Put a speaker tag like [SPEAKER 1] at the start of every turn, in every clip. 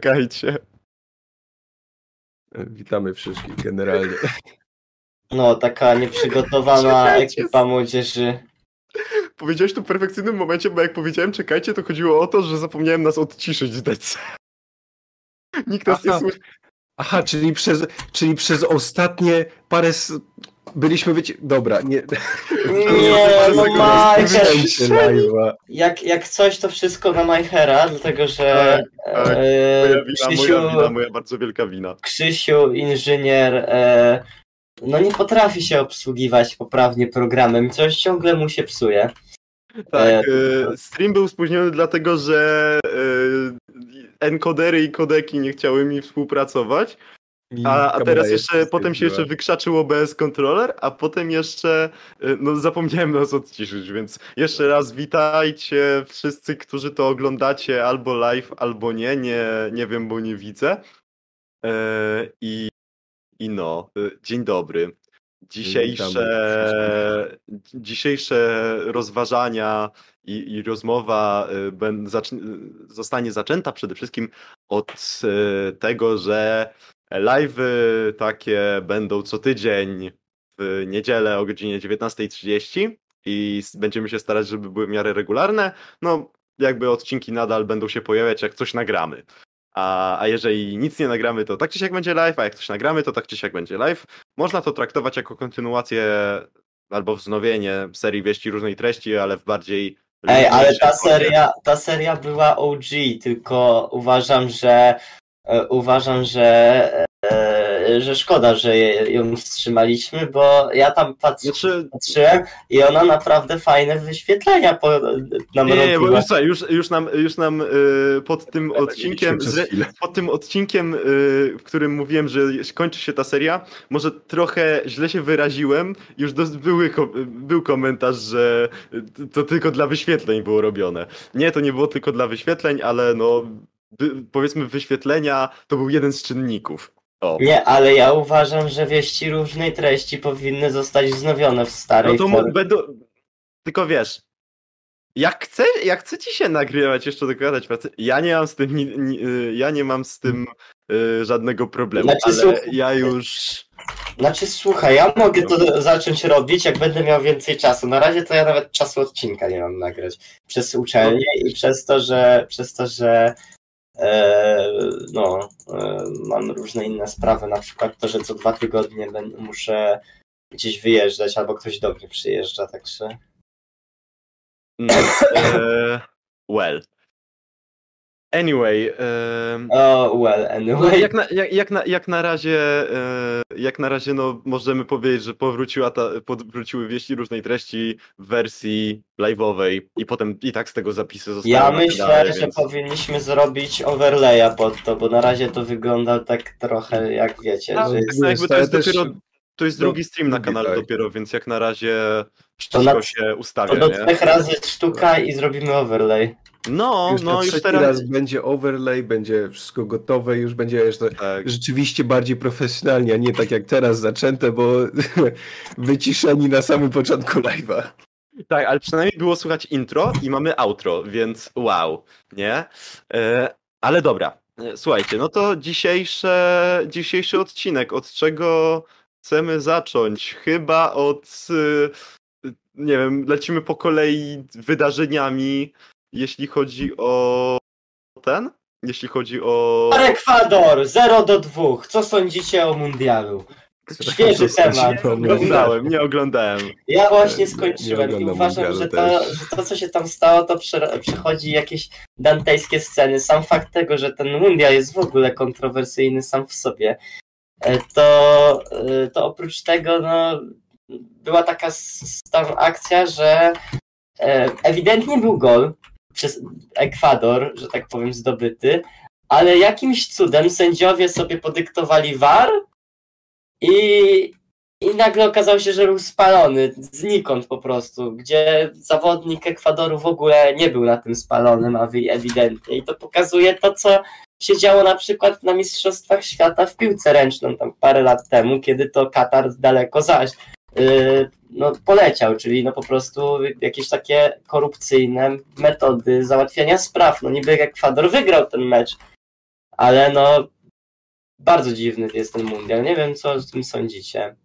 [SPEAKER 1] Czekajcie.
[SPEAKER 2] Witamy wszystkich generalnie.
[SPEAKER 3] No, taka nieprzygotowana
[SPEAKER 1] Czekajcie.
[SPEAKER 3] ekipa młodzieży.
[SPEAKER 1] Powiedziałeś to w perfekcyjnym momencie, bo jak powiedziałem czekajcie, to chodziło o to, że zapomniałem nas odciszyć w dece. Nikt nas nie
[SPEAKER 2] Aha.
[SPEAKER 1] słyszy.
[SPEAKER 2] Aha, czyli przez, czyli przez ostatnie parę... Byliśmy wyci... Dobra, nie...
[SPEAKER 3] Nie, no
[SPEAKER 2] live'a.
[SPEAKER 3] Jak, jak coś, to wszystko na Majchera, dlatego że
[SPEAKER 1] Tak, tak.
[SPEAKER 3] e,
[SPEAKER 1] Moja wina,
[SPEAKER 3] Krzysiu,
[SPEAKER 1] moja wina, moja bardzo wielka wina.
[SPEAKER 3] Krzysiu, inżynier, e, no nie potrafi się obsługiwać poprawnie programem, coś ciągle mu się psuje.
[SPEAKER 1] Tak,
[SPEAKER 3] E,
[SPEAKER 1] e, stream był spóźniony dlatego, że e, encodery i kodeki nie chciały mi współpracować, a, a teraz jeszcze, potem się jeszcze wykrzaczył OBS controller, a potem jeszcze, e, no zapomniałem nas odciszyć, więc jeszcze raz witajcie wszyscy, którzy to oglądacie albo live, albo nie, nie, nie wiem, bo nie widzę. E, I, i no, e, dzień dobry. Dzisiejsze, dzisiejsze rozważania i, i rozmowa y, ben, y, zostanie zaczęta przede wszystkim od y, tego, że live'y takie będą co tydzień w niedzielę o godzinie 19.30 i będziemy się starać, żeby były w miarę regularne. No, jakby odcinki nadal będą się pojawiać, jak coś nagramy. A, a jeżeli nic nie nagramy, to tak czy siak będzie live, a jak coś nagramy, to tak czy siak będzie live. Można to traktować jako kontynuację albo wznowienie serii wieści różnej treści, ale w bardziej.
[SPEAKER 3] Ej, ale ta seria, ta seria była OG, tylko uważam, że uważam, że, e, że szkoda, że ją wstrzymaliśmy, bo ja tam patrz,
[SPEAKER 1] Znaczy,
[SPEAKER 3] patrzyłem i ona naprawdę fajne wyświetlenia po, nam
[SPEAKER 1] nie, nie, bo
[SPEAKER 3] robiła.
[SPEAKER 1] już, słuchaj, już, już nam, już nam y, pod tym odcinkiem, pod tym odcinkiem, w którym mówiłem, że kończy się ta seria, może trochę źle się wyraziłem. Już dos- były, był komentarz, że to tylko dla wyświetleń było robione. Nie, to nie było tylko dla wyświetleń, ale no, powiedzmy wyświetlenia to był jeden z czynników. O.
[SPEAKER 3] Nie, ale ja uważam, że wieści różnej treści powinny zostać wznowione w starej
[SPEAKER 1] No to
[SPEAKER 3] formie.
[SPEAKER 1] będą. Tylko wiesz. Jak, chce, jak chcecie się nagrywać, jeszcze dogadać pracy, ja nie mam z tym, ni, ni, ja nie mam z tym y, żadnego problemu,
[SPEAKER 3] Znaczy,
[SPEAKER 1] ale
[SPEAKER 3] słuchaj-
[SPEAKER 1] ja już.
[SPEAKER 3] Znaczy słuchaj, ja mogę to zacząć robić, jak będę miał więcej czasu. Na razie to ja nawet czasu odcinka nie mam nagrać. Przez uczelnię i przez to, że przez to, że no, e, mam różne inne sprawy, na przykład to, że co dwa tygodnie muszę gdzieś wyjeżdżać, albo ktoś do mnie przyjeżdża, także.
[SPEAKER 1] No, e, well. Anyway. em,
[SPEAKER 3] Oh well,
[SPEAKER 1] No,
[SPEAKER 3] anyway.
[SPEAKER 1] jak, na, jak, jak, na, jak na razie, e, jak na razie no, możemy powiedzieć, że powróciła ta, powróciły wieści różnej treści w wersji live'owej i potem i tak z tego zapisy zostały.
[SPEAKER 3] Ja myślę,
[SPEAKER 1] kanale,
[SPEAKER 3] że
[SPEAKER 1] więc-
[SPEAKER 3] powinniśmy zrobić overlaya pod to, bo na razie to wygląda tak trochę jak wiecie,
[SPEAKER 1] No,
[SPEAKER 3] że
[SPEAKER 1] tak, no, jakby to jest
[SPEAKER 2] też-
[SPEAKER 1] dopiero, to jest
[SPEAKER 2] no,
[SPEAKER 1] drugi stream na kanale
[SPEAKER 2] tak.
[SPEAKER 1] dopiero, więc jak na razie
[SPEAKER 3] To
[SPEAKER 1] wszystko
[SPEAKER 3] na-
[SPEAKER 1] się
[SPEAKER 3] to
[SPEAKER 1] ustawia,
[SPEAKER 3] do
[SPEAKER 1] nie?
[SPEAKER 3] trzech razy sztuka i zrobimy overlay.
[SPEAKER 1] No,
[SPEAKER 2] Już
[SPEAKER 1] no
[SPEAKER 2] na
[SPEAKER 1] już
[SPEAKER 2] trzeci
[SPEAKER 1] teraz.
[SPEAKER 2] raz będzie overlay, będzie wszystko gotowe, już będzie jeszcze
[SPEAKER 1] Tak.
[SPEAKER 2] rzeczywiście bardziej profesjonalnie, a nie tak jak teraz zaczęte, bo wyciszeni na samym początku live'a.
[SPEAKER 1] tak, ale przynajmniej było słychać intro i mamy outro, więc wow, nie? E, ale dobra, e, słuchajcie, no to dzisiejsze, dzisiejszy odcinek, od czego chcemy zacząć? Chyba od, e, nie wiem, lecimy po kolei wydarzeniami, jeśli chodzi o ten? Jeśli chodzi o...
[SPEAKER 3] Ekwador 0 do 2. Co sądzicie o mundialu? Świeży temat.
[SPEAKER 1] Nie oglądałem, nie oglądałem.
[SPEAKER 3] Ja właśnie
[SPEAKER 2] Nie- nie
[SPEAKER 3] skończyłem i uważam, że to, że to, co się tam stało, to prze- przechodzi jakieś dantejskie sceny. Sam fakt tego, że ten mundial jest w ogóle kontrowersyjny sam w sobie, e, to, e, to oprócz tego no, była taka tam akcja, że e, ewidentnie był gol przez Ekwador, że tak powiem, zdobyty, ale jakimś cudem sędziowie sobie podyktowali VAR i, i nagle okazało się, że był spalony znikąd po prostu, gdzie zawodnik Ekwadoru w ogóle nie był na tym spalonym, a ewidentnie. I to pokazuje to, co się działo na przykład na Mistrzostwach Świata w piłce ręczną tam parę lat temu, kiedy to Katar daleko zaś no, poleciał, czyli no po prostu jakieś takie korupcyjne metody załatwiania spraw. No niby Ekwador wygrał ten mecz, ale no bardzo dziwny jest ten mundial. Nie wiem, co o tym sądzicie.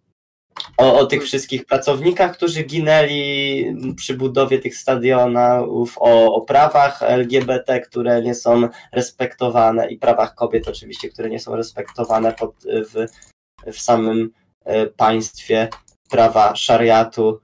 [SPEAKER 3] O, o tych wszystkich pracownikach, którzy ginęli przy budowie tych stadionów, o, o prawach LGBT, które nie są respektowane i prawach kobiet oczywiście, które nie są respektowane pod, w, w samym e, państwie, prawa szariatu.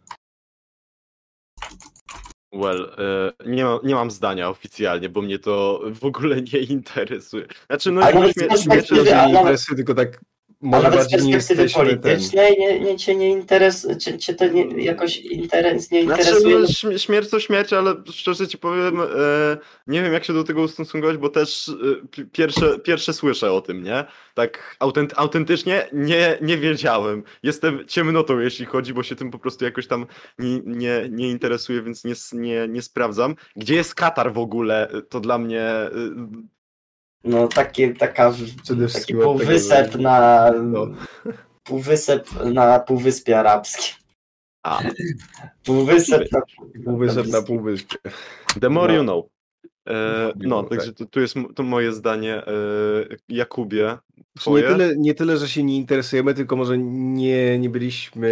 [SPEAKER 1] Well, e, nie, mam, nie mam zdania oficjalnie, bo mnie to w ogóle nie interesuje. Znaczy, no
[SPEAKER 3] Ale
[SPEAKER 1] śmie-
[SPEAKER 2] Że
[SPEAKER 3] a
[SPEAKER 2] nie interesuje, tylko tak może
[SPEAKER 3] nawet z
[SPEAKER 2] bardziej nie
[SPEAKER 3] perspektywy
[SPEAKER 2] jesteśmy ten.
[SPEAKER 3] politycznej nie, nie cię nie interesuje, cię, cię to nie, jakoś interes, nie
[SPEAKER 1] Znaczy,
[SPEAKER 3] interesuje.
[SPEAKER 1] no, śm- śmierć to śmierć, ale szczerze ci powiem, e, nie wiem jak się do tego ustosunkować, bo też e, pi- pierwsze, pierwsze słyszę o tym, nie? Tak autent, autentycznie nie, nie wiedziałem. Jestem ciemnotą, jeśli chodzi, bo się tym po prostu jakoś tam nie, nie, nie interesuję, więc nie, nie, nie sprawdzam. Gdzie jest Katar w ogóle? To dla mnie...
[SPEAKER 3] No taki, taka,
[SPEAKER 2] Przede
[SPEAKER 3] taki
[SPEAKER 2] tego,
[SPEAKER 3] półwysep
[SPEAKER 2] że-
[SPEAKER 3] na
[SPEAKER 2] No.
[SPEAKER 3] półwysep na Półwyspie Arabskim.
[SPEAKER 1] A,
[SPEAKER 3] Półwysep na
[SPEAKER 2] Półwysep na półwyspie.
[SPEAKER 1] the more
[SPEAKER 3] No.
[SPEAKER 1] you know. E, no,
[SPEAKER 2] tak.
[SPEAKER 1] także tu, tu jest to moje zdanie. E, Jakubie,
[SPEAKER 2] Nie tyle, nie tyle, że się nie interesujemy, tylko może nie, nie byliśmy,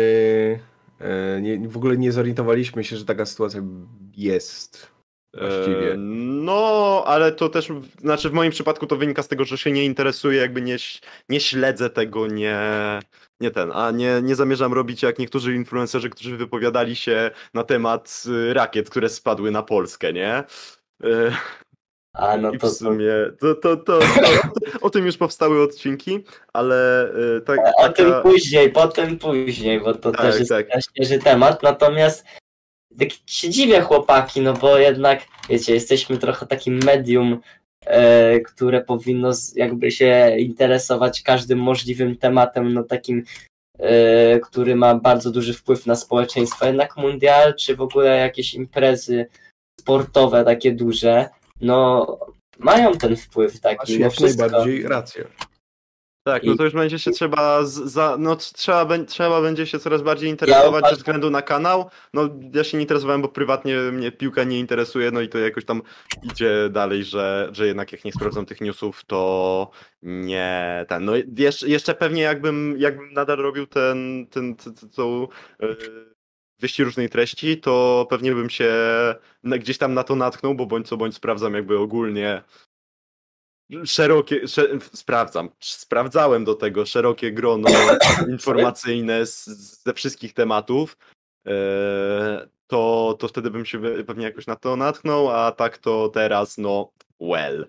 [SPEAKER 2] e, nie, w ogóle nie zorientowaliśmy się, że taka sytuacja jest właściwie.
[SPEAKER 1] E, No, ale to też, znaczy w moim przypadku to wynika z tego, że się nie interesuję, jakby nie, nie śledzę tego, nie, nie ten, a nie, nie zamierzam robić jak niektórzy influencerzy, którzy wypowiadali się na temat y, rakiet, które spadły na Polskę, nie? E,
[SPEAKER 3] A no
[SPEAKER 1] I
[SPEAKER 3] to,
[SPEAKER 1] w sumie to, to, to, to, o tym już powstały odcinki, ale e, tak,
[SPEAKER 3] to, o tym
[SPEAKER 1] taka-
[SPEAKER 3] później, potem później, bo to
[SPEAKER 1] Tak,
[SPEAKER 3] też jest
[SPEAKER 1] tak.
[SPEAKER 3] świeży temat. Natomiast tak się dziwię chłopaki, no bo jednak, wiecie, jesteśmy trochę takim medium, e, które powinno z, jakby się interesować każdym możliwym tematem, no takim, e, który ma bardzo duży wpływ na społeczeństwo. Jednak mundial, czy w ogóle jakieś imprezy sportowe takie duże, no mają ten wpływ
[SPEAKER 2] Masz
[SPEAKER 3] taki. No
[SPEAKER 2] jak
[SPEAKER 3] wszystko.
[SPEAKER 2] najbardziej rację.
[SPEAKER 1] Tak, no to już będzie się trzeba, za, no trzeba, trzeba będzie się coraz bardziej interesować
[SPEAKER 3] uważam-
[SPEAKER 1] ze względu na kanał. No ja się nie interesowałem, bo prywatnie mnie piłka nie interesuje, no i to jakoś tam idzie dalej, że, że jednak jak nie sprawdzam tych newsów, to nie ten. No jeszcze, jeszcze pewnie jakbym, jakbym nadal robił ten, ten, ten, ten tą yy, wieści różnej treści, to pewnie bym się gdzieś tam na to natknął, bo bądź co bądź sprawdzam jakby ogólnie szerokie, sze, sprawdzam, sprawdzałem do tego szerokie grono informacyjne z, ze wszystkich tematów, e, to, to wtedy bym się pewnie jakoś na to natknął, a tak to teraz, no, well.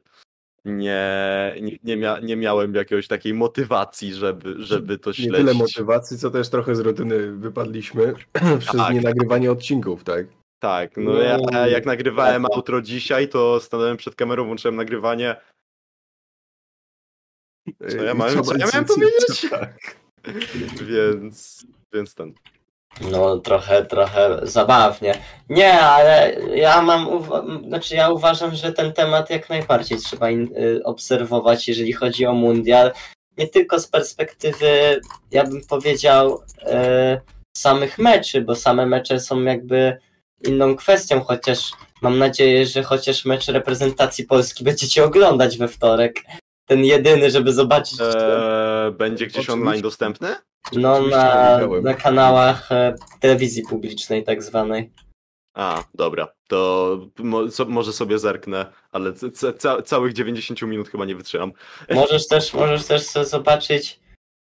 [SPEAKER 1] Nie, nie, nie, mia, nie miałem jakiejś takiej motywacji, żeby, żeby to
[SPEAKER 2] Nie
[SPEAKER 1] śledzić.
[SPEAKER 2] tyle motywacji, co też trochę z rutyny wypadliśmy przez
[SPEAKER 1] Tak.
[SPEAKER 2] nienagrywanie odcinków, tak?
[SPEAKER 1] Tak, no
[SPEAKER 3] No,
[SPEAKER 1] ja jak nagrywałem outro dzisiaj, to stanąłem przed kamerą, włączyłem nagrywanie. Co ja, miałem, co ja miałem powiedzieć?
[SPEAKER 2] tak.
[SPEAKER 1] Więc, więc ten.
[SPEAKER 3] No trochę, trochę zabawnie. Nie, ale ja mam, znaczy ja uważam, że ten temat jak najbardziej trzeba y, obserwować, jeżeli chodzi o mundial. Nie tylko z perspektywy, ja bym powiedział, y, samych meczy, bo same mecze są jakby inną kwestią, chociaż mam nadzieję, że chociaż mecz reprezentacji Polski będziecie oglądać we wtorek. Ten jedyny, żeby zobaczyć.
[SPEAKER 1] Eee, będzie gdzieś
[SPEAKER 2] Oczywiście.
[SPEAKER 1] online dostępny?
[SPEAKER 3] no na, na kanałach e, telewizji publicznej tak zwanej.
[SPEAKER 1] A, dobra, to mo, so, może sobie zerknę, ale c, c, ca, całych 90 minut chyba nie wytrzymam.
[SPEAKER 3] Możesz też, możesz też sobie zobaczyć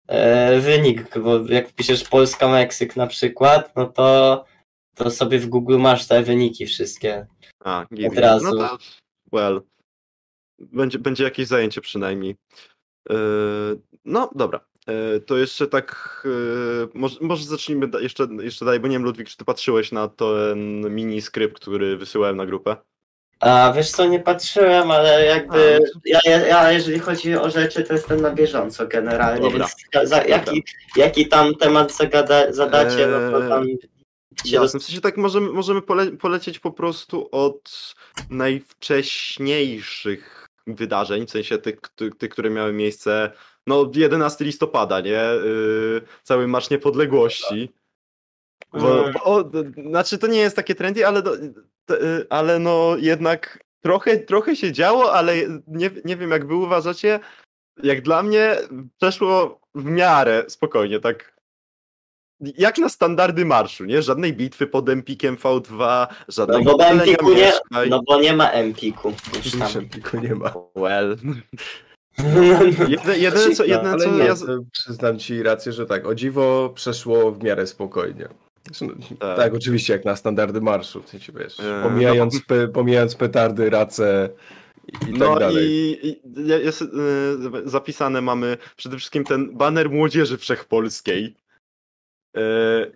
[SPEAKER 3] e, wynik, bo jak wpiszesz Polska-Meksyk na przykład, no to, to sobie w Google masz te wyniki wszystkie.
[SPEAKER 1] A, nie
[SPEAKER 3] Od
[SPEAKER 1] wiem.
[SPEAKER 3] razu.
[SPEAKER 1] No to, well, będzie, będzie jakieś zajęcie przynajmniej. Eee, no, dobra. Eee, to jeszcze tak, eee, może, może zacznijmy jeszcze, jeszcze dalej, bo nie wiem, Ludwik, czy ty patrzyłeś na ten mini skrypt, który wysyłałem na grupę?
[SPEAKER 3] A wiesz co, nie patrzyłem, ale jakby
[SPEAKER 1] no
[SPEAKER 3] ja, ja, jeżeli chodzi o rzeczy, to jestem na bieżąco generalnie,
[SPEAKER 1] Dobra.
[SPEAKER 3] więc za, jaki, jaki tam temat zagada, zadacie, no to tam się
[SPEAKER 1] Jasne, w sensie tak możemy, możemy pole, polecieć po prostu od najwcześniejszych wydarzeń, w sensie tych, tych, które miały miejsce, no 11 listopada, nie? Yy, cały Marsz Niepodległości. Bo,
[SPEAKER 3] Mm.
[SPEAKER 1] bo, o, znaczy to nie jest takie trendy, ale, do, t, y, ale no jednak trochę, trochę się działo, ale nie, nie wiem jak wy uważacie. Jak dla mnie przeszło w miarę spokojnie, tak jak na standardy marszu, nie? Żadnej bitwy pod Empikiem V2,
[SPEAKER 3] No
[SPEAKER 1] żadnego
[SPEAKER 3] bo
[SPEAKER 1] palenia
[SPEAKER 3] Empiku nie,
[SPEAKER 1] mieszkań.
[SPEAKER 3] no bo nie ma Empiku. Już
[SPEAKER 2] tylko nie ma.
[SPEAKER 1] Well.
[SPEAKER 3] No,
[SPEAKER 1] Jedyne, co, jedyne, co
[SPEAKER 2] nie,
[SPEAKER 1] ja...
[SPEAKER 2] przyznam ci rację, że tak, o dziwo przeszło w miarę spokojnie. No,
[SPEAKER 1] Tak.
[SPEAKER 2] Tak, oczywiście, jak na standardy marszu, w sensie, wiesz,
[SPEAKER 1] E,
[SPEAKER 2] pomijając, pe, pomijając petardy, race i, i
[SPEAKER 1] No
[SPEAKER 2] tak dalej.
[SPEAKER 1] i, i jest y, zapisane mamy przede wszystkim ten baner Młodzieży Wszechpolskiej. E,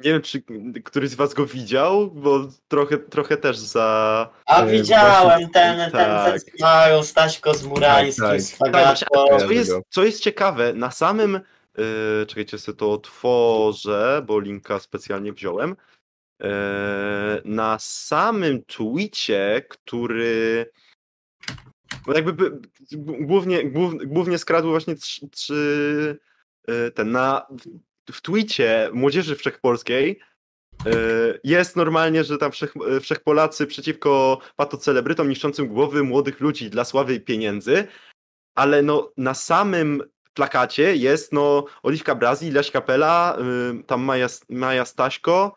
[SPEAKER 1] nie wiem, czy któryś z was go widział, bo trochę, trochę też za...
[SPEAKER 3] A
[SPEAKER 2] E,
[SPEAKER 3] widziałem
[SPEAKER 2] właśnie-
[SPEAKER 3] ten, ten,
[SPEAKER 1] tak.
[SPEAKER 3] ten z Mają, Staśko z Murańskim,
[SPEAKER 2] Tak, tak.
[SPEAKER 3] z
[SPEAKER 1] Tak, co, jest, co jest ciekawe, na samym... e, czekajcie, sobie to otworzę, bo linka specjalnie wziąłem. E, na samym tweetie, który no jakby by, głównie, głów, głównie skradł właśnie trzy, trzy ten na w, tweetie Młodzieży Wszechpolskiej e, jest normalnie, że tam wszech, e, wszechpolacy przeciwko patocelebrytom niszczącym głowy młodych ludzi dla sławy i pieniędzy, ale no na samym plakacie jest no Oliwka Brazil, Leś Kapela, y, tam Maja, Maja Staśko,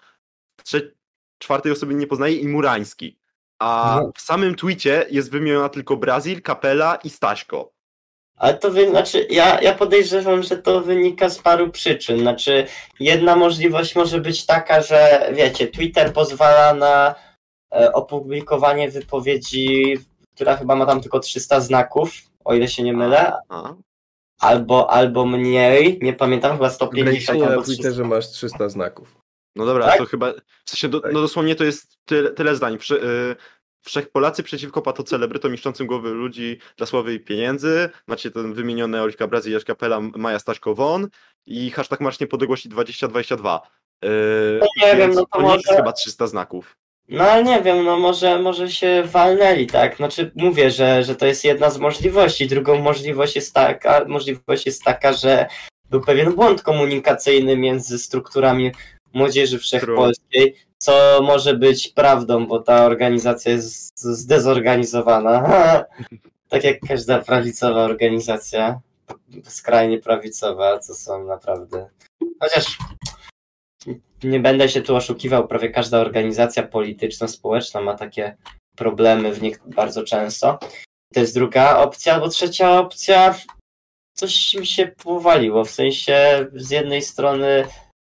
[SPEAKER 1] trze- czwartej osoby nie poznaje i Murański. A
[SPEAKER 3] No.
[SPEAKER 1] w samym tweetie jest wymieniona tylko Brazil, Kapela i Staśko.
[SPEAKER 3] Ale to wy, znaczy, ja, ja podejrzewam, że to wynika z paru przyczyn. Znaczy, jedna możliwość może być taka, że wiecie, Twitter pozwala na e, opublikowanie wypowiedzi, która chyba ma tam tylko 300 znaków, o ile się nie mylę, albo, albo mniej, nie pamiętam, chyba 150
[SPEAKER 2] Ograniczenie na
[SPEAKER 3] albo 300.
[SPEAKER 2] Twitterze masz 300 znaków.
[SPEAKER 1] no dobra,
[SPEAKER 3] Tak?
[SPEAKER 1] to chyba. W sensie, do,
[SPEAKER 2] Tak.
[SPEAKER 1] no dosłownie to jest tyle, tyle zdań. Prze, y, Wszechpolacy przeciwko patocelebrytom niszczącym głowy ludzi dla sławy i pieniędzy. Macie ten wymieniony Oliwka Brazil, Jaś Kapela, Maja Staśko Won i hashtag Marsz Niepodległości 2022. Yy,
[SPEAKER 3] No nie wiem, no to
[SPEAKER 1] jest
[SPEAKER 3] może-
[SPEAKER 1] chyba 300 znaków.
[SPEAKER 3] No ale nie wiem, no może, może się walnęli, tak? Znaczy mówię, że, że to jest jedna z możliwości. Drugą możliwość jest taka, możliwość jest taka, że był pewien błąd komunikacyjny między strukturami Młodzieży Wszechpolskiej, co może być prawdą, bo ta organizacja jest zdezorganizowana. tak jak każda prawicowa organizacja, skrajnie prawicowa, co są naprawdę. Chociaż nie będę się tu oszukiwał, prawie każda organizacja polityczna, społeczna ma takie problemy w nich bardzo często. To jest druga opcja, albo trzecia opcja, coś mi się powaliło, w sensie z jednej strony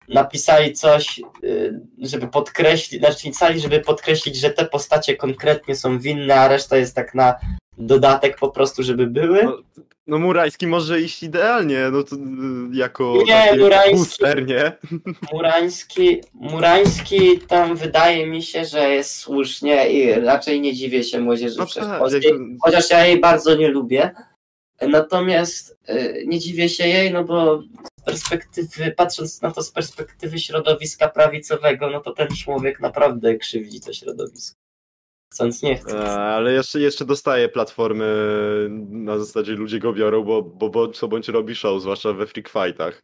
[SPEAKER 3] napisali coś, y, żeby podkreślić, znaczy napisali, żeby podkreślić, że te postacie konkretnie są winne, a reszta jest tak na dodatek po prostu, żeby były.
[SPEAKER 1] No, no Murański może iść idealnie, no to y, jako
[SPEAKER 3] Nie, Murański-
[SPEAKER 1] booster, nie?
[SPEAKER 3] Murański, Murański tam wydaje mi się, że jest słusznie i raczej nie dziwię się młodzieży
[SPEAKER 1] No tak,
[SPEAKER 3] wszechpolskiej,
[SPEAKER 1] jakby-
[SPEAKER 3] chociaż ja jej bardzo nie lubię. Natomiast y, nie dziwię się jej, no bo z perspektywy, patrząc na to z perspektywy środowiska prawicowego, no to ten człowiek naprawdę krzywdzi to środowisko. Chcąc nie chcąc.
[SPEAKER 1] E, Ale jeszcze, jeszcze dostaje platformy na zasadzie ludzie go biorą, bo, bo, bo co bądź robi show, zwłaszcza we freak fightach.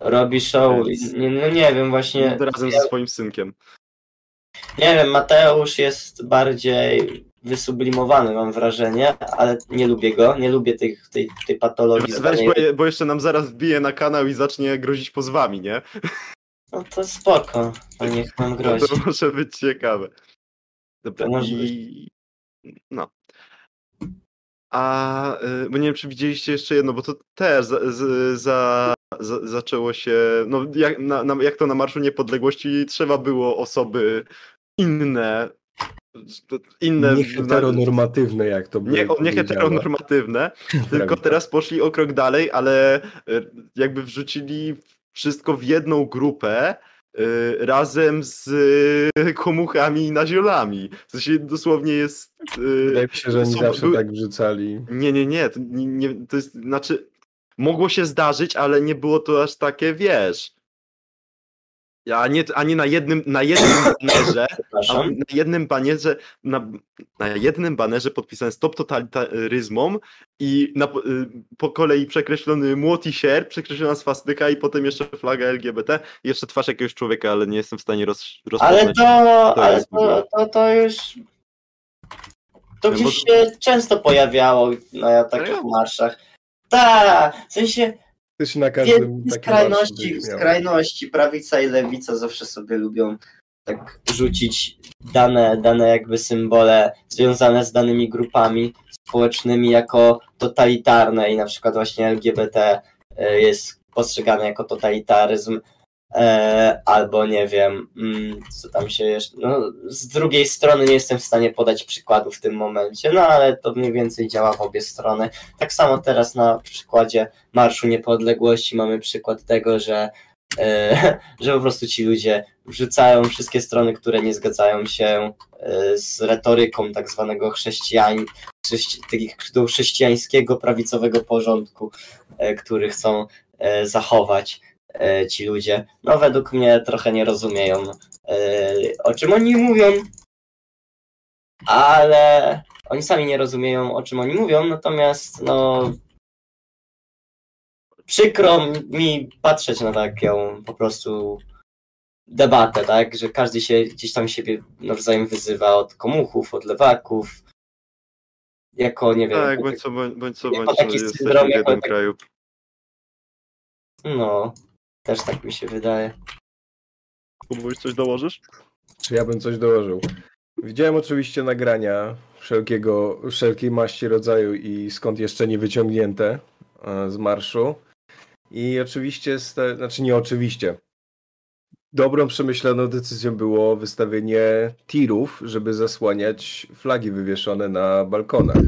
[SPEAKER 3] Robi show,
[SPEAKER 1] Więc-
[SPEAKER 3] nie, no nie wiem, właśnie,
[SPEAKER 1] Razem ze swoim synkiem.
[SPEAKER 3] nie wiem, Mateusz jest bardziej wysublimowany, mam wrażenie, ale nie lubię go, nie lubię tej, tej, tej patologii.
[SPEAKER 1] Weź, bo, bo jeszcze nam zaraz wbije na kanał i zacznie grozić pozwami, nie?
[SPEAKER 3] No to spoko, to niech nam grozi.
[SPEAKER 1] To może być ciekawe. Dobra,
[SPEAKER 3] To może
[SPEAKER 1] i... No. A, y, bo nie wiem, czy widzieliście jeszcze jedno, bo to też za, za, za, zaczęło się, no jak, na, na, jak to na Marszu Niepodległości trzeba było osoby inne, inne
[SPEAKER 2] Nie heteronormatywne, jak to by
[SPEAKER 1] nie, nie heteronormatywne, tylko teraz poszli o krok dalej, ale e, jakby wrzucili wszystko w jedną grupę e, razem z e, komuchami i naziolami. W sensie dosłownie jest...
[SPEAKER 2] Wydaje mi się, że oni zawsze
[SPEAKER 1] były-
[SPEAKER 2] tak wrzucali.
[SPEAKER 1] Nie, nie, nie, to, nie, nie, to jest, znaczy mogło się zdarzyć, ale nie było to aż takie, wiesz... A nie, a nie na jednym, na jednym banerze, a na jednym banerze, na, na jednym banerze podpisane stop totalitaryzmom i na, po- y, kolei przekreślony młot i sierp, przekreślona swastyka i potem jeszcze flaga LGBT i jeszcze twarz jakiegoś człowieka, ale nie jestem w stanie roz,
[SPEAKER 3] Ale
[SPEAKER 1] rozpoznać.
[SPEAKER 3] to,
[SPEAKER 1] to
[SPEAKER 3] ale to, to, to już To
[SPEAKER 1] No
[SPEAKER 3] gdzieś się często pojawiało na takich marszach. Tak, w sensie
[SPEAKER 2] Też na
[SPEAKER 3] w
[SPEAKER 2] każdym takim
[SPEAKER 3] skrajności, skrajności. Prawica i lewica zawsze sobie lubią tak rzucić dane, dane jakby symbole związane z danymi grupami społecznymi jako totalitarne i na przykład właśnie LGBT e, jest postrzegane jako totalitaryzm e, albo nie wiem, mm, co tam się jeszcze, no z drugiej strony nie jestem w stanie podać przykładu w tym momencie, no ale to mniej więcej działa w obie strony. Tak samo teraz na przykładzie Marszu Niepodległości mamy przykład tego, że, e, że po prostu ci ludzie wrzucają wszystkie strony, które nie zgadzają się e, z retoryką tak zwanego chrześcijań, chrześcijańskiego prawicowego porządku, e, który chcą e, zachować ci ludzie. No według mnie trochę nie rozumieją e, o czym oni mówią, ale oni sami nie rozumieją o czym oni mówią, natomiast no przykro mi patrzeć na taką po prostu debatę, tak, że każdy się gdzieś tam siebie nawzajem wyzywa od komuchów, od lewaków, jako, nie wiem,
[SPEAKER 1] Tak, bądź co, bądź, bądź co, bądź co, jesteśmy w jednym
[SPEAKER 3] taki-
[SPEAKER 1] kraju.
[SPEAKER 3] no, też tak mi się wydaje.
[SPEAKER 1] Próbujesz coś dołożysz?
[SPEAKER 2] Czy ja bym coś dołożył? Widziałem oczywiście nagrania wszelkiego, wszelkiej maści rodzaju i skąd jeszcze nie wyciągnięte e, z marszu. I oczywiście, znaczy nie oczywiście. Dobrą, przemyślaną decyzją było wystawienie tirów, żeby zasłaniać flagi wywieszone na balkonach.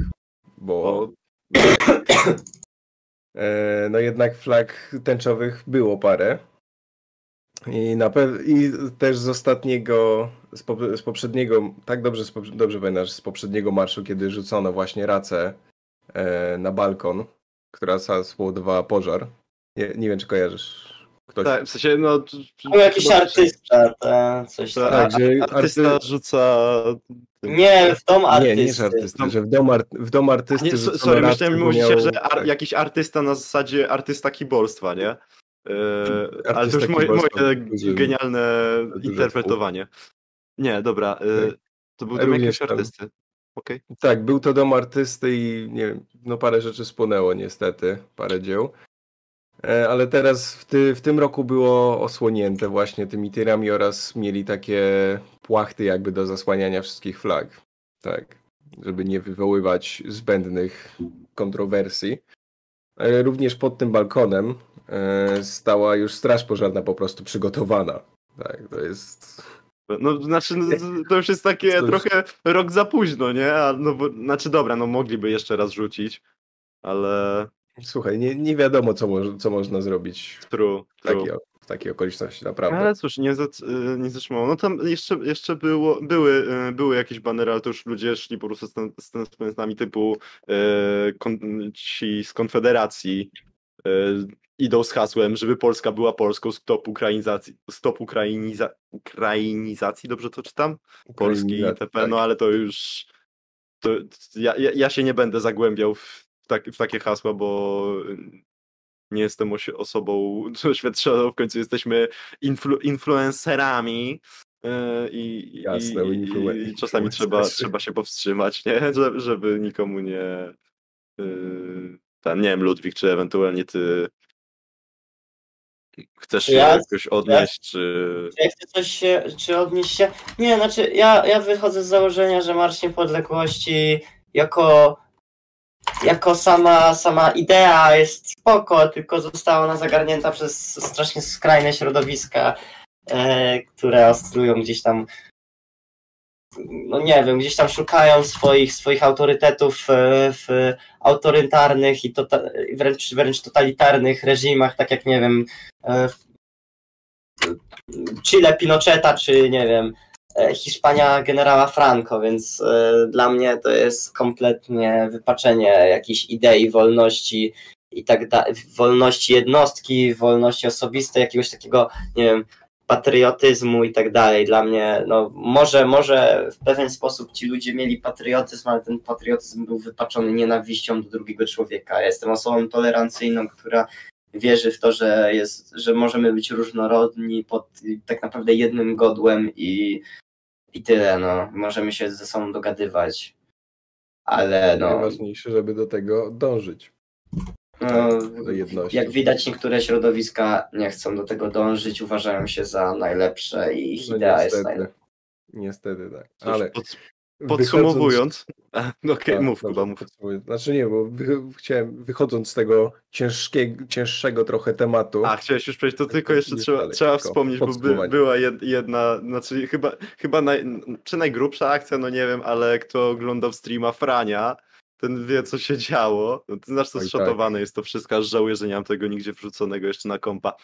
[SPEAKER 2] Bo
[SPEAKER 1] O.
[SPEAKER 2] no jednak flag tęczowych było parę. I, na pew- I też z ostatniego, z, po- z poprzedniego, tak dobrze, z poprze- dobrze pamiętasz, z poprzedniego marszu, kiedy rzucono właśnie racę e, na balkon, która spowodowała pożar. Nie, nie wiem, czy kojarzysz. Ktoś.
[SPEAKER 1] Tak, w sensie, no...
[SPEAKER 3] Był jakiś
[SPEAKER 1] chyba-
[SPEAKER 3] artysta, ta, coś
[SPEAKER 1] Ta,
[SPEAKER 3] tam.
[SPEAKER 2] Tak, że
[SPEAKER 1] artysta rzuca...
[SPEAKER 3] Nie, w dom
[SPEAKER 2] Nie,
[SPEAKER 3] artysty.
[SPEAKER 2] nie, że artysty, że w dom, art, w dom artysty
[SPEAKER 1] Nie, sorry, myślałem,
[SPEAKER 2] bo
[SPEAKER 1] mówicie,
[SPEAKER 2] miał-
[SPEAKER 1] że ar,
[SPEAKER 2] tak.
[SPEAKER 1] jakiś artysta na zasadzie artysta kibolstwa, nie? Yy, ale to
[SPEAKER 2] Artysta
[SPEAKER 1] już moje, moje genialne interpretowanie. Nie, dobra, yy,
[SPEAKER 2] Tak.
[SPEAKER 1] to był dom jakiegoś artysty. Okej.
[SPEAKER 2] Tak, był to dom artysty i nie wiem, no parę rzeczy spłonęło niestety, parę dzieł. E, Ale teraz w, ty, w tym roku było osłonięte właśnie tymi tirami oraz mieli takie płachty jakby do zasłaniania wszystkich flag. Tak, żeby nie wywoływać zbędnych kontrowersji. E, Również pod tym balkonem e, stała już straż pożarna po prostu przygotowana. Tak, to jest...
[SPEAKER 1] No, znaczy, no, to już jest takie
[SPEAKER 2] już-
[SPEAKER 1] trochę rok za późno, nie? A, no, bo, znaczy, dobra, no mogliby jeszcze raz rzucić, ale
[SPEAKER 2] Słuchaj, nie, nie wiadomo co, moż, co można zrobić
[SPEAKER 1] true,
[SPEAKER 2] w
[SPEAKER 1] true.
[SPEAKER 2] takiej, w takiej okoliczności, naprawdę.
[SPEAKER 1] Ale cóż, nie, zac- y, nie zatrzymało. No tam jeszcze, jeszcze było, były, y, były jakieś banery, ale to już ludzie szli po prostu z, tenspensami typu y, kon, ci z Konfederacji y, idą z hasłem, żeby Polska była Polską, stop ukrainizacji, stop ukrainiza, ukrainizacji, dobrze to czytam? Polski itp.,
[SPEAKER 2] tak.
[SPEAKER 1] no ale to już to, ja, ja się nie będę zagłębiał w, tak, w takie hasła, bo nie jestem osi- osobą doświadczoną, w końcu jesteśmy influ, influencerami yy, i,
[SPEAKER 2] Jasne,
[SPEAKER 1] i,
[SPEAKER 2] influen-
[SPEAKER 1] i czasami trzeba,
[SPEAKER 2] influencerzy.
[SPEAKER 1] trzeba się powstrzymać, nie? Żeby, żeby nikomu nie yy, ten, nie wiem, Ludwik, czy ewentualnie ty chcesz się
[SPEAKER 3] Ja-
[SPEAKER 1] jakoś odnieść, czy...
[SPEAKER 3] Czy ja chcę coś się, czy odnieść się? Nie, znaczy ja, ja wychodzę z założenia, że Marsz Niepodległości jako, jako sama, sama idea jest spoko, tylko została ona zagarnięta przez strasznie skrajne środowiska, e, które oscylują gdzieś tam no nie wiem, gdzieś tam szukają swoich, swoich autorytetów e, w autorytarnych i tota, wręcz, wręcz totalitarnych reżimach, tak jak nie wiem, e, w Chile Pinocheta, czy nie wiem, Hiszpania generała Franco, więc e, dla mnie to jest kompletnie wypaczenie jakiejś idei wolności i tak dalej, wolności jednostki, wolności osobistej, jakiegoś takiego, nie wiem, patriotyzmu i tak dalej. Dla mnie, no może, może w pewien sposób ci ludzie mieli patriotyzm, ale ten patriotyzm był wypaczony nienawiścią do drugiego człowieka. Ja jestem osobą tolerancyjną, która wierzy w to, że, jest, że możemy być różnorodni pod tak naprawdę jednym godłem i, i tyle. No. Możemy się ze sobą dogadywać. ale no,
[SPEAKER 2] Najważniejsze, żeby do tego dążyć.
[SPEAKER 3] no
[SPEAKER 2] jedności.
[SPEAKER 3] jak widać niektóre środowiska nie chcą do tego dążyć, uważają się za najlepsze i ich
[SPEAKER 2] No
[SPEAKER 3] idea jest
[SPEAKER 2] niestety.
[SPEAKER 3] najlepsza.
[SPEAKER 2] Niestety tak. Ale
[SPEAKER 1] podsumowując. No Okej,
[SPEAKER 2] Tak,
[SPEAKER 1] mów
[SPEAKER 2] dobrze,
[SPEAKER 1] chyba, mów.
[SPEAKER 2] Znaczy nie, bo wy, chciałem, wychodząc z tego ciężkiego, cięższego trochę tematu.
[SPEAKER 1] A, chciałeś już przejść, to
[SPEAKER 2] Tak,
[SPEAKER 1] tylko jeszcze
[SPEAKER 2] już
[SPEAKER 1] trzeba,
[SPEAKER 2] dalej,
[SPEAKER 1] trzeba wspomnieć, bo by, była jed, jedna, znaczy chyba, chyba naj, czy najgrubsza akcja, no nie wiem, ale kto oglądał streama Frania, ten wie, co się działo. No, znasz, co
[SPEAKER 2] Oj,
[SPEAKER 1] zszotowane jest to wszystko, aż żałuję, że nie mam tego nigdzie wrzuconego jeszcze na kompa.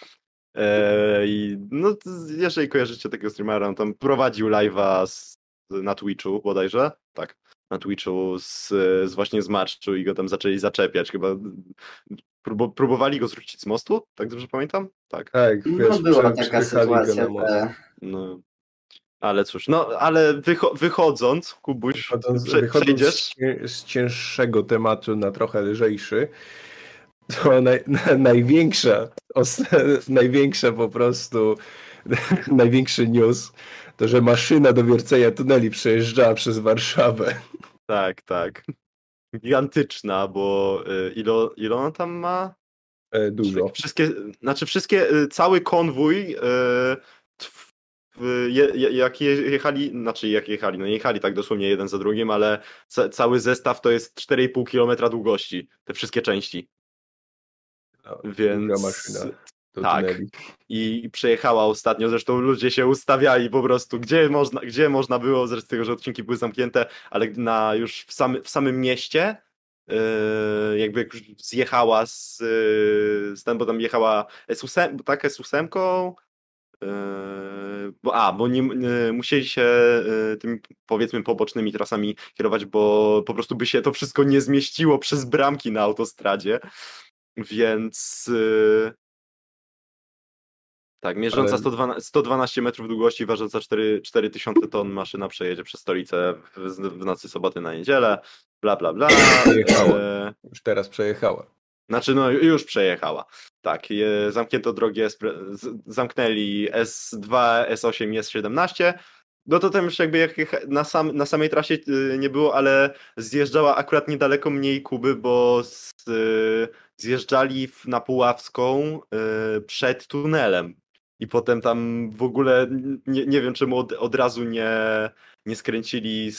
[SPEAKER 1] E, I no, to jeżeli kojarzycie tego streamera, on tam prowadził live'a z, na Twitchu bodajże, tak, na Twitchu z, z właśnie z marszczu i go tam zaczęli zaczepiać, chyba próbu- próbowali go zrzucić z mostu, tak dobrze pamiętam? Tak.
[SPEAKER 2] Tak,
[SPEAKER 3] No
[SPEAKER 2] wiesz,
[SPEAKER 3] była
[SPEAKER 2] prze-
[SPEAKER 3] taka sytuacja, te,
[SPEAKER 1] No. Ale cóż, no ale wycho wychodząc, Kubuś,
[SPEAKER 2] Wychodząc,
[SPEAKER 1] prze
[SPEAKER 2] wychodząc
[SPEAKER 1] przejdziesz?
[SPEAKER 2] z, cię- z cięższego tematu na trochę lżejszy, to naj, na, największa, największa po prostu, największy news, to że maszyna do wiercenia tuneli przejeżdżała przez Warszawę.
[SPEAKER 1] Tak, tak. Gigantyczna, bo y, ile, ile ona tam ma?
[SPEAKER 2] E, dużo.
[SPEAKER 1] Wszystkie, znaczy wszystkie, y, cały konwój, y, je, je, jak je, jechali, znaczy jak jechali, no nie jechali tak dosłownie jeden za drugim, ale ca, cały zestaw to jest 4,5 km długości, te wszystkie części.
[SPEAKER 2] No,
[SPEAKER 1] Więc tak.
[SPEAKER 2] tuneli.
[SPEAKER 1] i, przejechała ostatnio. Zresztą ludzie się ustawiali po prostu, gdzie można, gdzie można było, zresztą tego, że odcinki były zamknięte, ale na już w, samy, w samym mieście, yy, jakby jak już zjechała z, yy, z ten, bo tam jechała S8, tak, S8, yy, bo, a, bo nie, musieli się yy, tymi powiedzmy pobocznymi trasami kierować, bo po prostu by się to wszystko nie zmieściło przez bramki na autostradzie, więc yy, tak, mierząca
[SPEAKER 2] Ale-
[SPEAKER 1] 112, 112 metrów długości, ważąca 4, 4000 ton maszyna przejedzie przez stolicę w, w nocy soboty na niedzielę, bla bla bla.
[SPEAKER 2] Przejechała.
[SPEAKER 1] E,
[SPEAKER 2] Już teraz przejechała.
[SPEAKER 1] znaczy, no już przejechała. Tak, e, zamknięto drogi, zamknęli S2, S8 i S17. No to tam już jakby jak na, sam, na samej trasie y, nie było, ale zjeżdżała akurat niedaleko mniej Kuby, bo z, zjeżdżali w- na Puławską y, przed tunelem. I potem tam w ogóle nie, nie wiem czemu od, od razu nie, nie skręcili,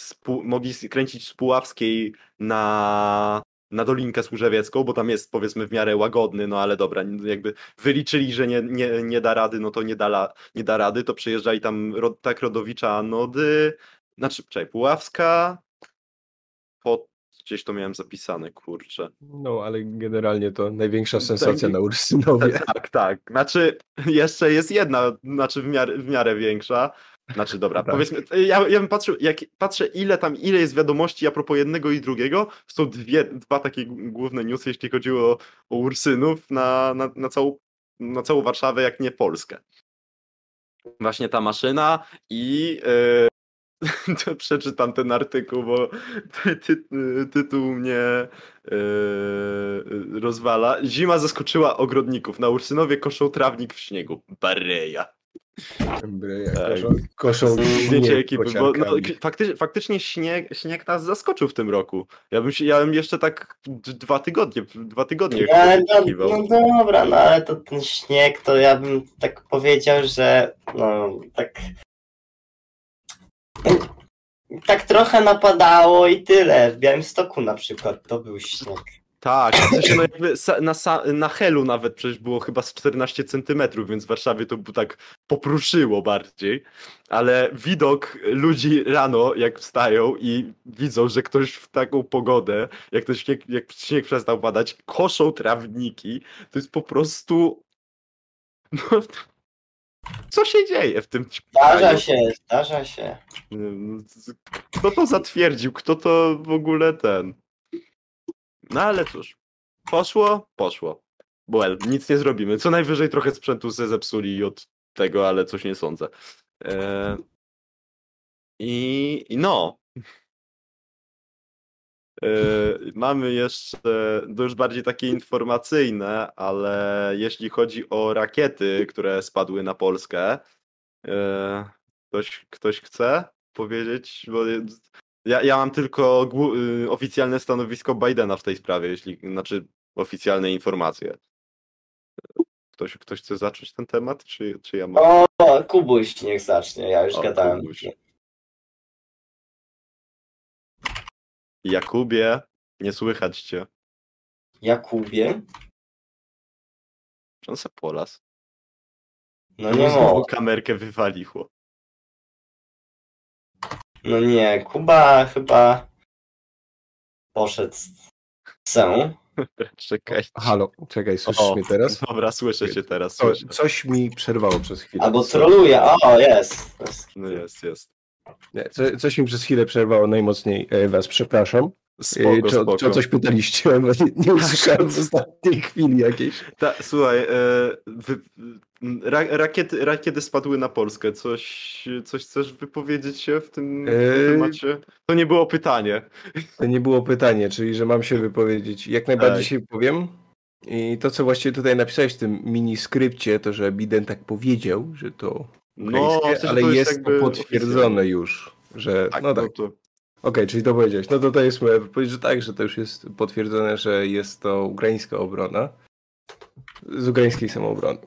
[SPEAKER 1] mogli skręcić z Puławskiej na, na Dolinkę Służewiecką, bo tam jest powiedzmy w miarę łagodny, no ale dobra, jakby wyliczyli, że nie, nie, nie da rady, no to nie da, nie da rady, to przyjeżdżali tam tak Rodowicza Nody, znaczy, czekaj, Puławska, po, gdzieś to miałem zapisane, kurczę.
[SPEAKER 2] No, ale generalnie to największa sensacja
[SPEAKER 1] Tak.
[SPEAKER 2] na Ursynowie.
[SPEAKER 1] Tak, tak, znaczy jeszcze jest jedna, znaczy w miarę, w miarę większa, znaczy dobra,
[SPEAKER 2] Tak.
[SPEAKER 1] powiedzmy, ja, ja bym patrzył, jak patrzę ile tam, ile jest wiadomości a propos jednego i drugiego, są dwie, dwa takie główne newsy, jeśli chodziło o Ursynów na, na, na, całą, na całą Warszawę, jak nie Polskę. Właśnie ta maszyna i e, to przeczytam ten artykuł, bo ty, ty, tytuł mnie e, rozwala. Zima zaskoczyła ogrodników. Na Ursynowie koszą trawnik w śniegu. Bareja.
[SPEAKER 2] Breja,
[SPEAKER 1] Tak.
[SPEAKER 2] Koszą, koszą
[SPEAKER 1] ekipy, bo no, faktycznie, śnieg, śnieg nas zaskoczył w tym roku. Ja bym, się, ja bym jeszcze tak dwa tygodnie, dwa tygodnie
[SPEAKER 3] No, ale no,
[SPEAKER 1] oczekiwał.
[SPEAKER 3] no dobra, no ale to ten śnieg, to ja bym tak powiedział, że no tak. Tak trochę napadało i tyle. W Białymstoku na przykład to był śnieg.
[SPEAKER 1] Tak, w sensie no jakby na, na Helu nawet przecież było chyba z 14 centymetrów, więc w Warszawie to było tak popruszyło bardziej, ale widok ludzi rano, jak wstają i widzą, że ktoś w taką pogodę, jak, to śnieg, jak śnieg przestał padać, koszą trawniki, to jest po prostu... No, co się dzieje w tym
[SPEAKER 3] Zdarza się, zdarza się.
[SPEAKER 1] No, Kto to zatwierdził? Kto to w ogóle ten? No ale cóż, poszło, poszło. Well, nic nie zrobimy. Co najwyżej trochę sprzętu se zepsuli od tego, ale coś nie sądzę. E... I, I no. E, Mamy jeszcze, to już bardziej takie informacyjne, ale jeśli chodzi o rakiety, które spadły na Polskę, e, ktoś, ktoś chce powiedzieć? Bo Ja, ja mam tylko głu- y, oficjalne stanowisko Bidena w tej sprawie, jeśli, znaczy oficjalne informacje. Ktoś, ktoś chce zacząć ten temat, czy, czy ja mam?
[SPEAKER 3] O, Kubuś niech zacznie, ja już
[SPEAKER 1] O,
[SPEAKER 3] gadałem.
[SPEAKER 1] Kubuś. Jakubie, nie słychać cię.
[SPEAKER 3] Jakubie?
[SPEAKER 1] On se polas?
[SPEAKER 3] No nie
[SPEAKER 1] Znowu kamerkę wywaliło.
[SPEAKER 3] No nie, Kuba chyba poszedł se.
[SPEAKER 1] Czekaj.
[SPEAKER 2] Halo, czekaj, słyszysz
[SPEAKER 1] O,
[SPEAKER 2] mnie teraz?
[SPEAKER 1] Dobra, słyszę cię teraz. Słyszę.
[SPEAKER 2] coś mi przerwało przez chwilę.
[SPEAKER 3] Albo troluje. O, jest. jest.
[SPEAKER 1] No jest, jest.
[SPEAKER 2] Nie, co, coś mi przez chwilę przerwało najmocniej e, was, przepraszam. E,
[SPEAKER 1] Spoko,
[SPEAKER 2] czy, o-
[SPEAKER 1] spoko.
[SPEAKER 2] czy o coś pytaliście? Nie, nie usłyszałem w ostatniej chwili jakiejś.
[SPEAKER 1] Ta, słuchaj, e, wy, ra, rakiety, rakiety spadły na Polskę. Coś, coś chcesz wypowiedzieć się w tym
[SPEAKER 2] Eee.
[SPEAKER 1] temacie? To nie było pytanie.
[SPEAKER 2] To nie było pytanie, czyli że mam się wypowiedzieć. Jak najbardziej
[SPEAKER 1] Tak.
[SPEAKER 2] się powiem. I to, co właściwie tutaj napisałeś w tym mini skrypcie, to że Biden tak powiedział, że to
[SPEAKER 1] No, w sensie
[SPEAKER 2] ale jest, to potwierdzone już, że
[SPEAKER 1] Tak,
[SPEAKER 2] no tak.
[SPEAKER 1] to,
[SPEAKER 2] Okej, czyli to powiedziałeś. No to to jest moja wypowiedź, że tak, że to już jest potwierdzone, że jest to ukraińska obrona. Z ukraińskiej samoobrony.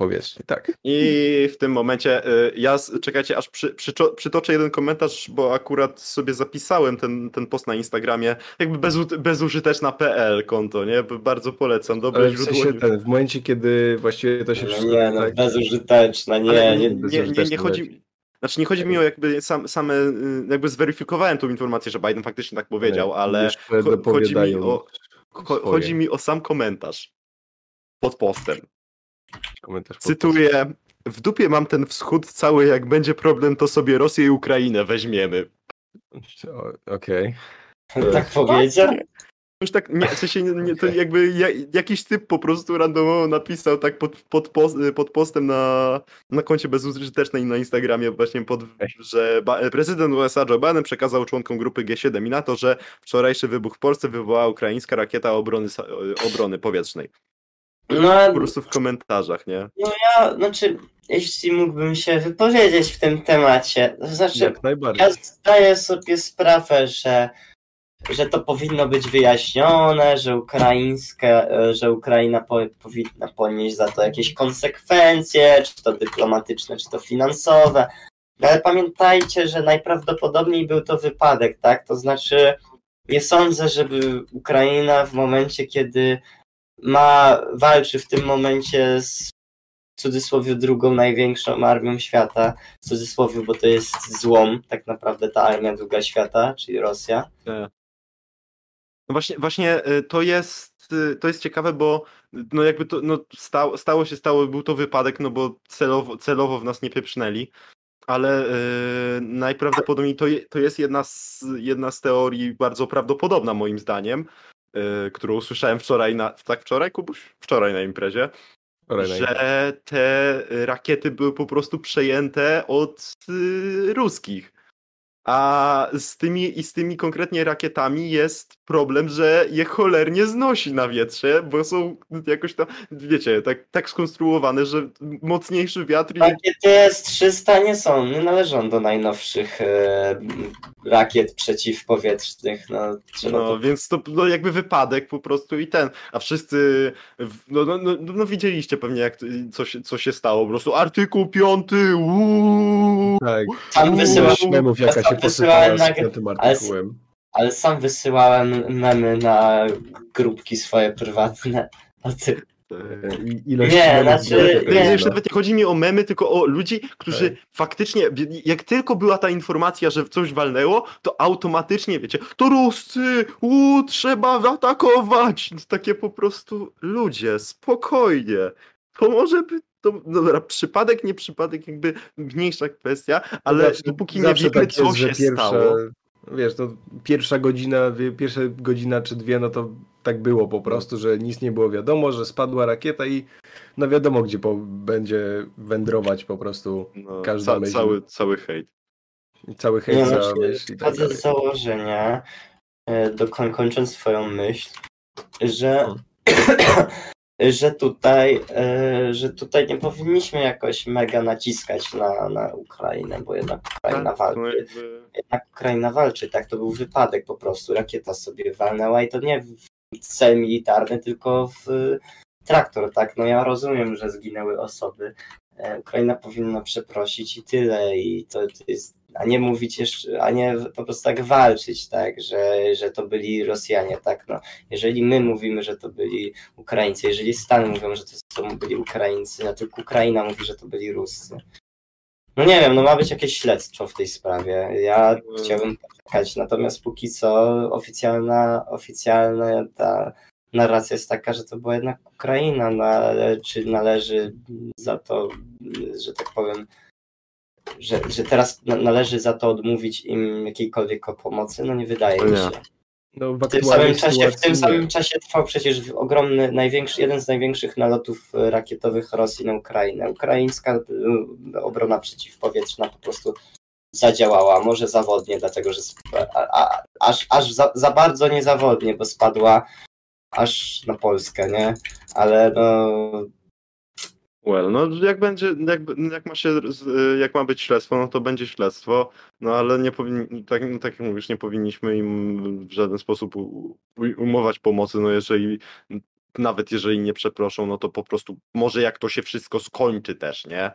[SPEAKER 2] Powiedzmy, tak.
[SPEAKER 1] I w tym momencie y, ja, czekajcie, aż przy, przyczo- przytoczę jeden komentarz, bo akurat sobie zapisałem ten, ten post na Instagramie, jakby bezu, bezużyteczna.pl konto, nie? Bardzo polecam, dobre
[SPEAKER 2] Ale w sensie ten, w momencie, kiedy właściwie to się
[SPEAKER 3] No
[SPEAKER 2] wszystko...
[SPEAKER 3] nie, no
[SPEAKER 2] tak,
[SPEAKER 3] bezużyteczna, nie,
[SPEAKER 1] Ale
[SPEAKER 3] nie.
[SPEAKER 1] nie, nie, nie, nie chodzi. Znaczy nie chodzi mi o jakby sam, same, y, jakby zweryfikowałem tą informację, że Biden faktycznie tak powiedział, ale cho- chodzi mi o, cho, chodzi mi o sam komentarz pod postem.
[SPEAKER 2] Komentarz.
[SPEAKER 1] Cytuję, w dupie mam ten wschód cały, jak będzie problem, to sobie Rosję i Ukrainę weźmiemy.
[SPEAKER 2] Okej.
[SPEAKER 3] Tak powiedział?
[SPEAKER 1] Już tak, nie, w sensie, nie, nie, to jakby ja, jakiś typ po prostu randomowo napisał tak pod, pod, post, pod postem na, na koncie bezużytecznej na Instagramie właśnie, pod, że ba, prezydent USA Joe Biden przekazał członkom grupy G7 i NATO, że wczorajszy wybuch w Polsce wywołała ukraińska rakieta obrony, obrony powietrznej.
[SPEAKER 3] No,
[SPEAKER 1] Po prostu w komentarzach, nie?
[SPEAKER 3] ja, znaczy, jeśli mógłbym się wypowiedzieć w tym temacie, to znaczy, ja zdaję sobie sprawę, że, że to powinno być wyjaśnione, że ukraińskie, że Ukraina po, powinna ponieść za to jakieś konsekwencje, czy to dyplomatyczne, czy to finansowe. Ale pamiętajcie, że najprawdopodobniej był to wypadek, tak? To znaczy, nie sądzę, żeby Ukraina w momencie, kiedy ma, walczy w tym momencie z w cudzysłowie drugą największą armią świata, w cudzysłowie, bo to jest złom, tak naprawdę ta armia druga świata, czyli Rosja.
[SPEAKER 1] No właśnie, właśnie y, to jest, y, to jest ciekawe, bo no jakby to no stało, stało się, stało, był to wypadek, no bo celowo, celowo w nas nie pieprznęli, ale y, najprawdopodobniej to, je, to jest jedna z, jedna z teorii bardzo prawdopodobna moim zdaniem, y, którą usłyszałem wczoraj na, tak wczoraj, Kubuś? Wczoraj na imprezie,
[SPEAKER 2] Orena,
[SPEAKER 1] że te rakiety były po prostu przejęte od y, ruskich. A z tymi i z tymi konkretnie rakietami jest problem, że je cholernie znosi na wietrze, bo są jakoś tam, wiecie, tak, tak skonstruowane, że mocniejszy wiatr je
[SPEAKER 3] Rakiety S-300 nie są, nie należą do najnowszych e, rakiet przeciwpowietrznych. No, trzeba
[SPEAKER 1] No,
[SPEAKER 3] to
[SPEAKER 1] więc to no, jakby wypadek po prostu i ten. A wszyscy, w- no, no, no, no widzieliście pewnie, jak, co, się, co się stało. Po prostu artykuł piąty, uuu.
[SPEAKER 2] Tak. Ilość memów jaka się
[SPEAKER 3] wysyłałem
[SPEAKER 2] posypała
[SPEAKER 3] na-
[SPEAKER 2] z piątym artykułem.
[SPEAKER 3] ale sam wysyłałem memy na grupki swoje prywatne. A ty,
[SPEAKER 2] E, Ilość
[SPEAKER 3] Nie, znaczy- nie,
[SPEAKER 2] jedna.
[SPEAKER 1] już nawet nie chodzi mi o memy, tylko o ludzi, którzy
[SPEAKER 2] Tak.
[SPEAKER 1] faktycznie, jak tylko była ta informacja, że coś walnęło, to automatycznie, wiecie, to Ruscy, u, trzeba atakować. Takie po prostu ludzie, spokojnie. To może by, to, no dobra, przypadek, nie przypadek, jakby mniejsza kwestia, ale
[SPEAKER 2] Zawsze-
[SPEAKER 1] dopóki nie wiemy,
[SPEAKER 2] tak
[SPEAKER 1] co się stało.
[SPEAKER 2] Wiesz, to pierwsza godzina, pierwsza godzina czy dwie, no to tak było po prostu, że nic nie było wiadomo, że spadła rakieta i no wiadomo, gdzie po, będzie wędrować po prostu
[SPEAKER 1] No,
[SPEAKER 2] każda
[SPEAKER 1] ca,
[SPEAKER 2] myśl.
[SPEAKER 1] cały, cały hejt.
[SPEAKER 2] cały hejt za
[SPEAKER 3] znaczy,
[SPEAKER 2] myśl i tak
[SPEAKER 3] z założenia, e, do, koń- kończąc swoją myśl, że, że tutaj, e, że tutaj nie powinniśmy jakoś mega naciskać na, na Ukrainę, bo jednak Ukraina
[SPEAKER 1] Tak,
[SPEAKER 3] walczy.
[SPEAKER 1] jakby-
[SPEAKER 3] Jednak Ukraina walczy, tak? To był wypadek po prostu. Rakieta sobie walnęła i to nie w cel militarny, tylko w traktor, tak? No ja rozumiem, że zginęły osoby. E, Ukraina powinna przeprosić i tyle. I to, to jest, a nie mówić jeszcze, a nie po prostu tak walczyć, tak? Że, że to byli Rosjanie, tak? No, jeżeli my mówimy, że to byli Ukraińcy, jeżeli Stany mówią, że to, to byli Ukraińcy, no tylko Ukraina mówi, że to byli Ruscy. No nie wiem, no ma być jakieś śledztwo w tej sprawie. Ja chciałbym poczekać, natomiast póki co oficjalna, oficjalna ta narracja jest taka, że to była jednak Ukraina, no, ale czy należy za to, że tak powiem, że, że teraz na- należy za to odmówić im jakiejkolwiek pomocy? No nie wydaje mi
[SPEAKER 1] Nie.
[SPEAKER 3] się.
[SPEAKER 2] No, w
[SPEAKER 3] W tym samym czasie, w tym samym czasie trwał przecież ogromny, największy, jeden z największych nalotów e, rakietowych Rosji na Ukrainę. Ukraińska e, obrona przeciwpowietrzna po prostu zadziałała, może zawodnie, dlatego że a, a, aż, aż za, za bardzo niezawodnie, bo spadła aż na Polskę, nie? Ale no
[SPEAKER 1] Well, no jak będzie, jak, jak ma się, jak ma być śledztwo, no to będzie śledztwo, no ale nie powinni, tak, no, tak jak mówisz, nie powinniśmy im w żaden sposób umować pomocy, no jeżeli, nawet jeżeli nie przeproszą, no to po prostu, może jak to się wszystko skończy też, nie?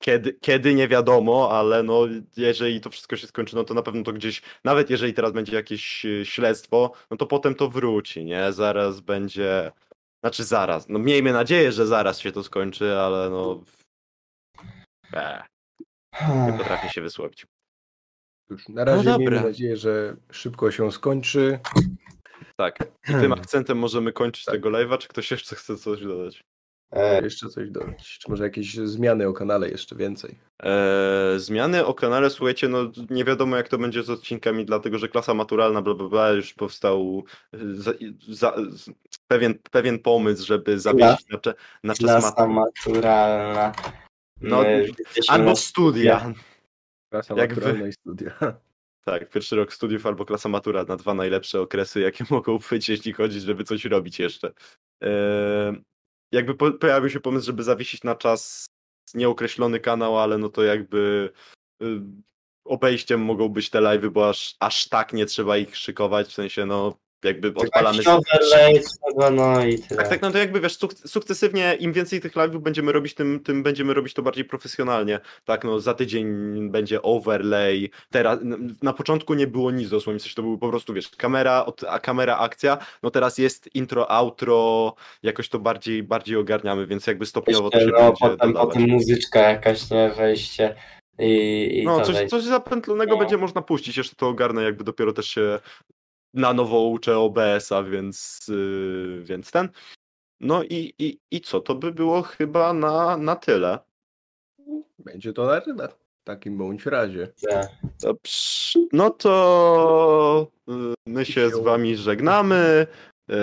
[SPEAKER 1] Kiedy, kiedy nie wiadomo, ale no jeżeli to wszystko się skończy, no to na pewno to gdzieś, nawet jeżeli teraz będzie jakieś e, śledztwo, no to potem to wróci, nie? Zaraz będzie, znaczy zaraz, no miejmy nadzieję, że zaraz się to skończy, ale no. Nie potrafię się wysłowić.
[SPEAKER 2] Na razie
[SPEAKER 1] No
[SPEAKER 2] miejmy nadzieję, że szybko się skończy.
[SPEAKER 1] Tak. I tym akcentem możemy kończyć
[SPEAKER 2] Tak.
[SPEAKER 1] tego live'a, czy ktoś jeszcze chce coś dodać?
[SPEAKER 3] E,
[SPEAKER 2] Jeszcze coś dodać. Czy może jakieś zmiany o kanale jeszcze więcej?
[SPEAKER 1] Eee, zmiany o kanale, słuchajcie, no nie wiadomo jak to będzie z odcinkami, dlatego że klasa maturalna, bla bla bla, już powstał e, za, za, pewien, pewien pomysł, żeby zawiesić na, cze- na czas
[SPEAKER 3] klasa
[SPEAKER 1] mat.
[SPEAKER 3] maturalna.
[SPEAKER 1] No,
[SPEAKER 3] My
[SPEAKER 1] Albo studia.
[SPEAKER 2] Klasa
[SPEAKER 1] Jak wy-
[SPEAKER 2] maturalna i studia.
[SPEAKER 1] Tak, pierwszy rok studiów albo klasa matura na dwa najlepsze okresy, jakie mogą być, jeśli chodzi, żeby coś robić jeszcze. Eee, jakby po, pojawił się pomysł, żeby zawiesić na czas nieokreślony kanał, ale no to jakby y, obejściem mogą być te live'y, bo aż, aż tak nie trzeba ich szykować, w sensie no jakby odpalamy...
[SPEAKER 3] No i tyle.
[SPEAKER 1] Tak, tak, no to jakby wiesz, suk- sukcesywnie im więcej tych live'ów będziemy robić, tym, tym będziemy robić to bardziej profesjonalnie. Tak, no za tydzień będzie overlay. Teraz na początku nie było nic dosłownie, w sensie to był po prostu, wiesz, kamera, od, a kamera, akcja. No teraz jest intro, outro, jakoś to bardziej, bardziej ogarniamy, więc jakby stopniowo to się
[SPEAKER 3] no,
[SPEAKER 1] będzie
[SPEAKER 3] potem,
[SPEAKER 1] dodawać.
[SPEAKER 3] potem muzyczka jakaś, nie, wejście i, i
[SPEAKER 1] No, coś, coś zapętlonego
[SPEAKER 3] No.
[SPEAKER 1] będzie można puścić, jeszcze to ogarnę, jakby dopiero też się na nowo uczę OBS-a, więc, yy, więc ten. No i, i, i co, to by było chyba na, na tyle.
[SPEAKER 2] Będzie to na tyle. W takim bądź razie.
[SPEAKER 3] Tak.
[SPEAKER 1] Dobrze. No to yy, my się z wami żegnamy. Yy,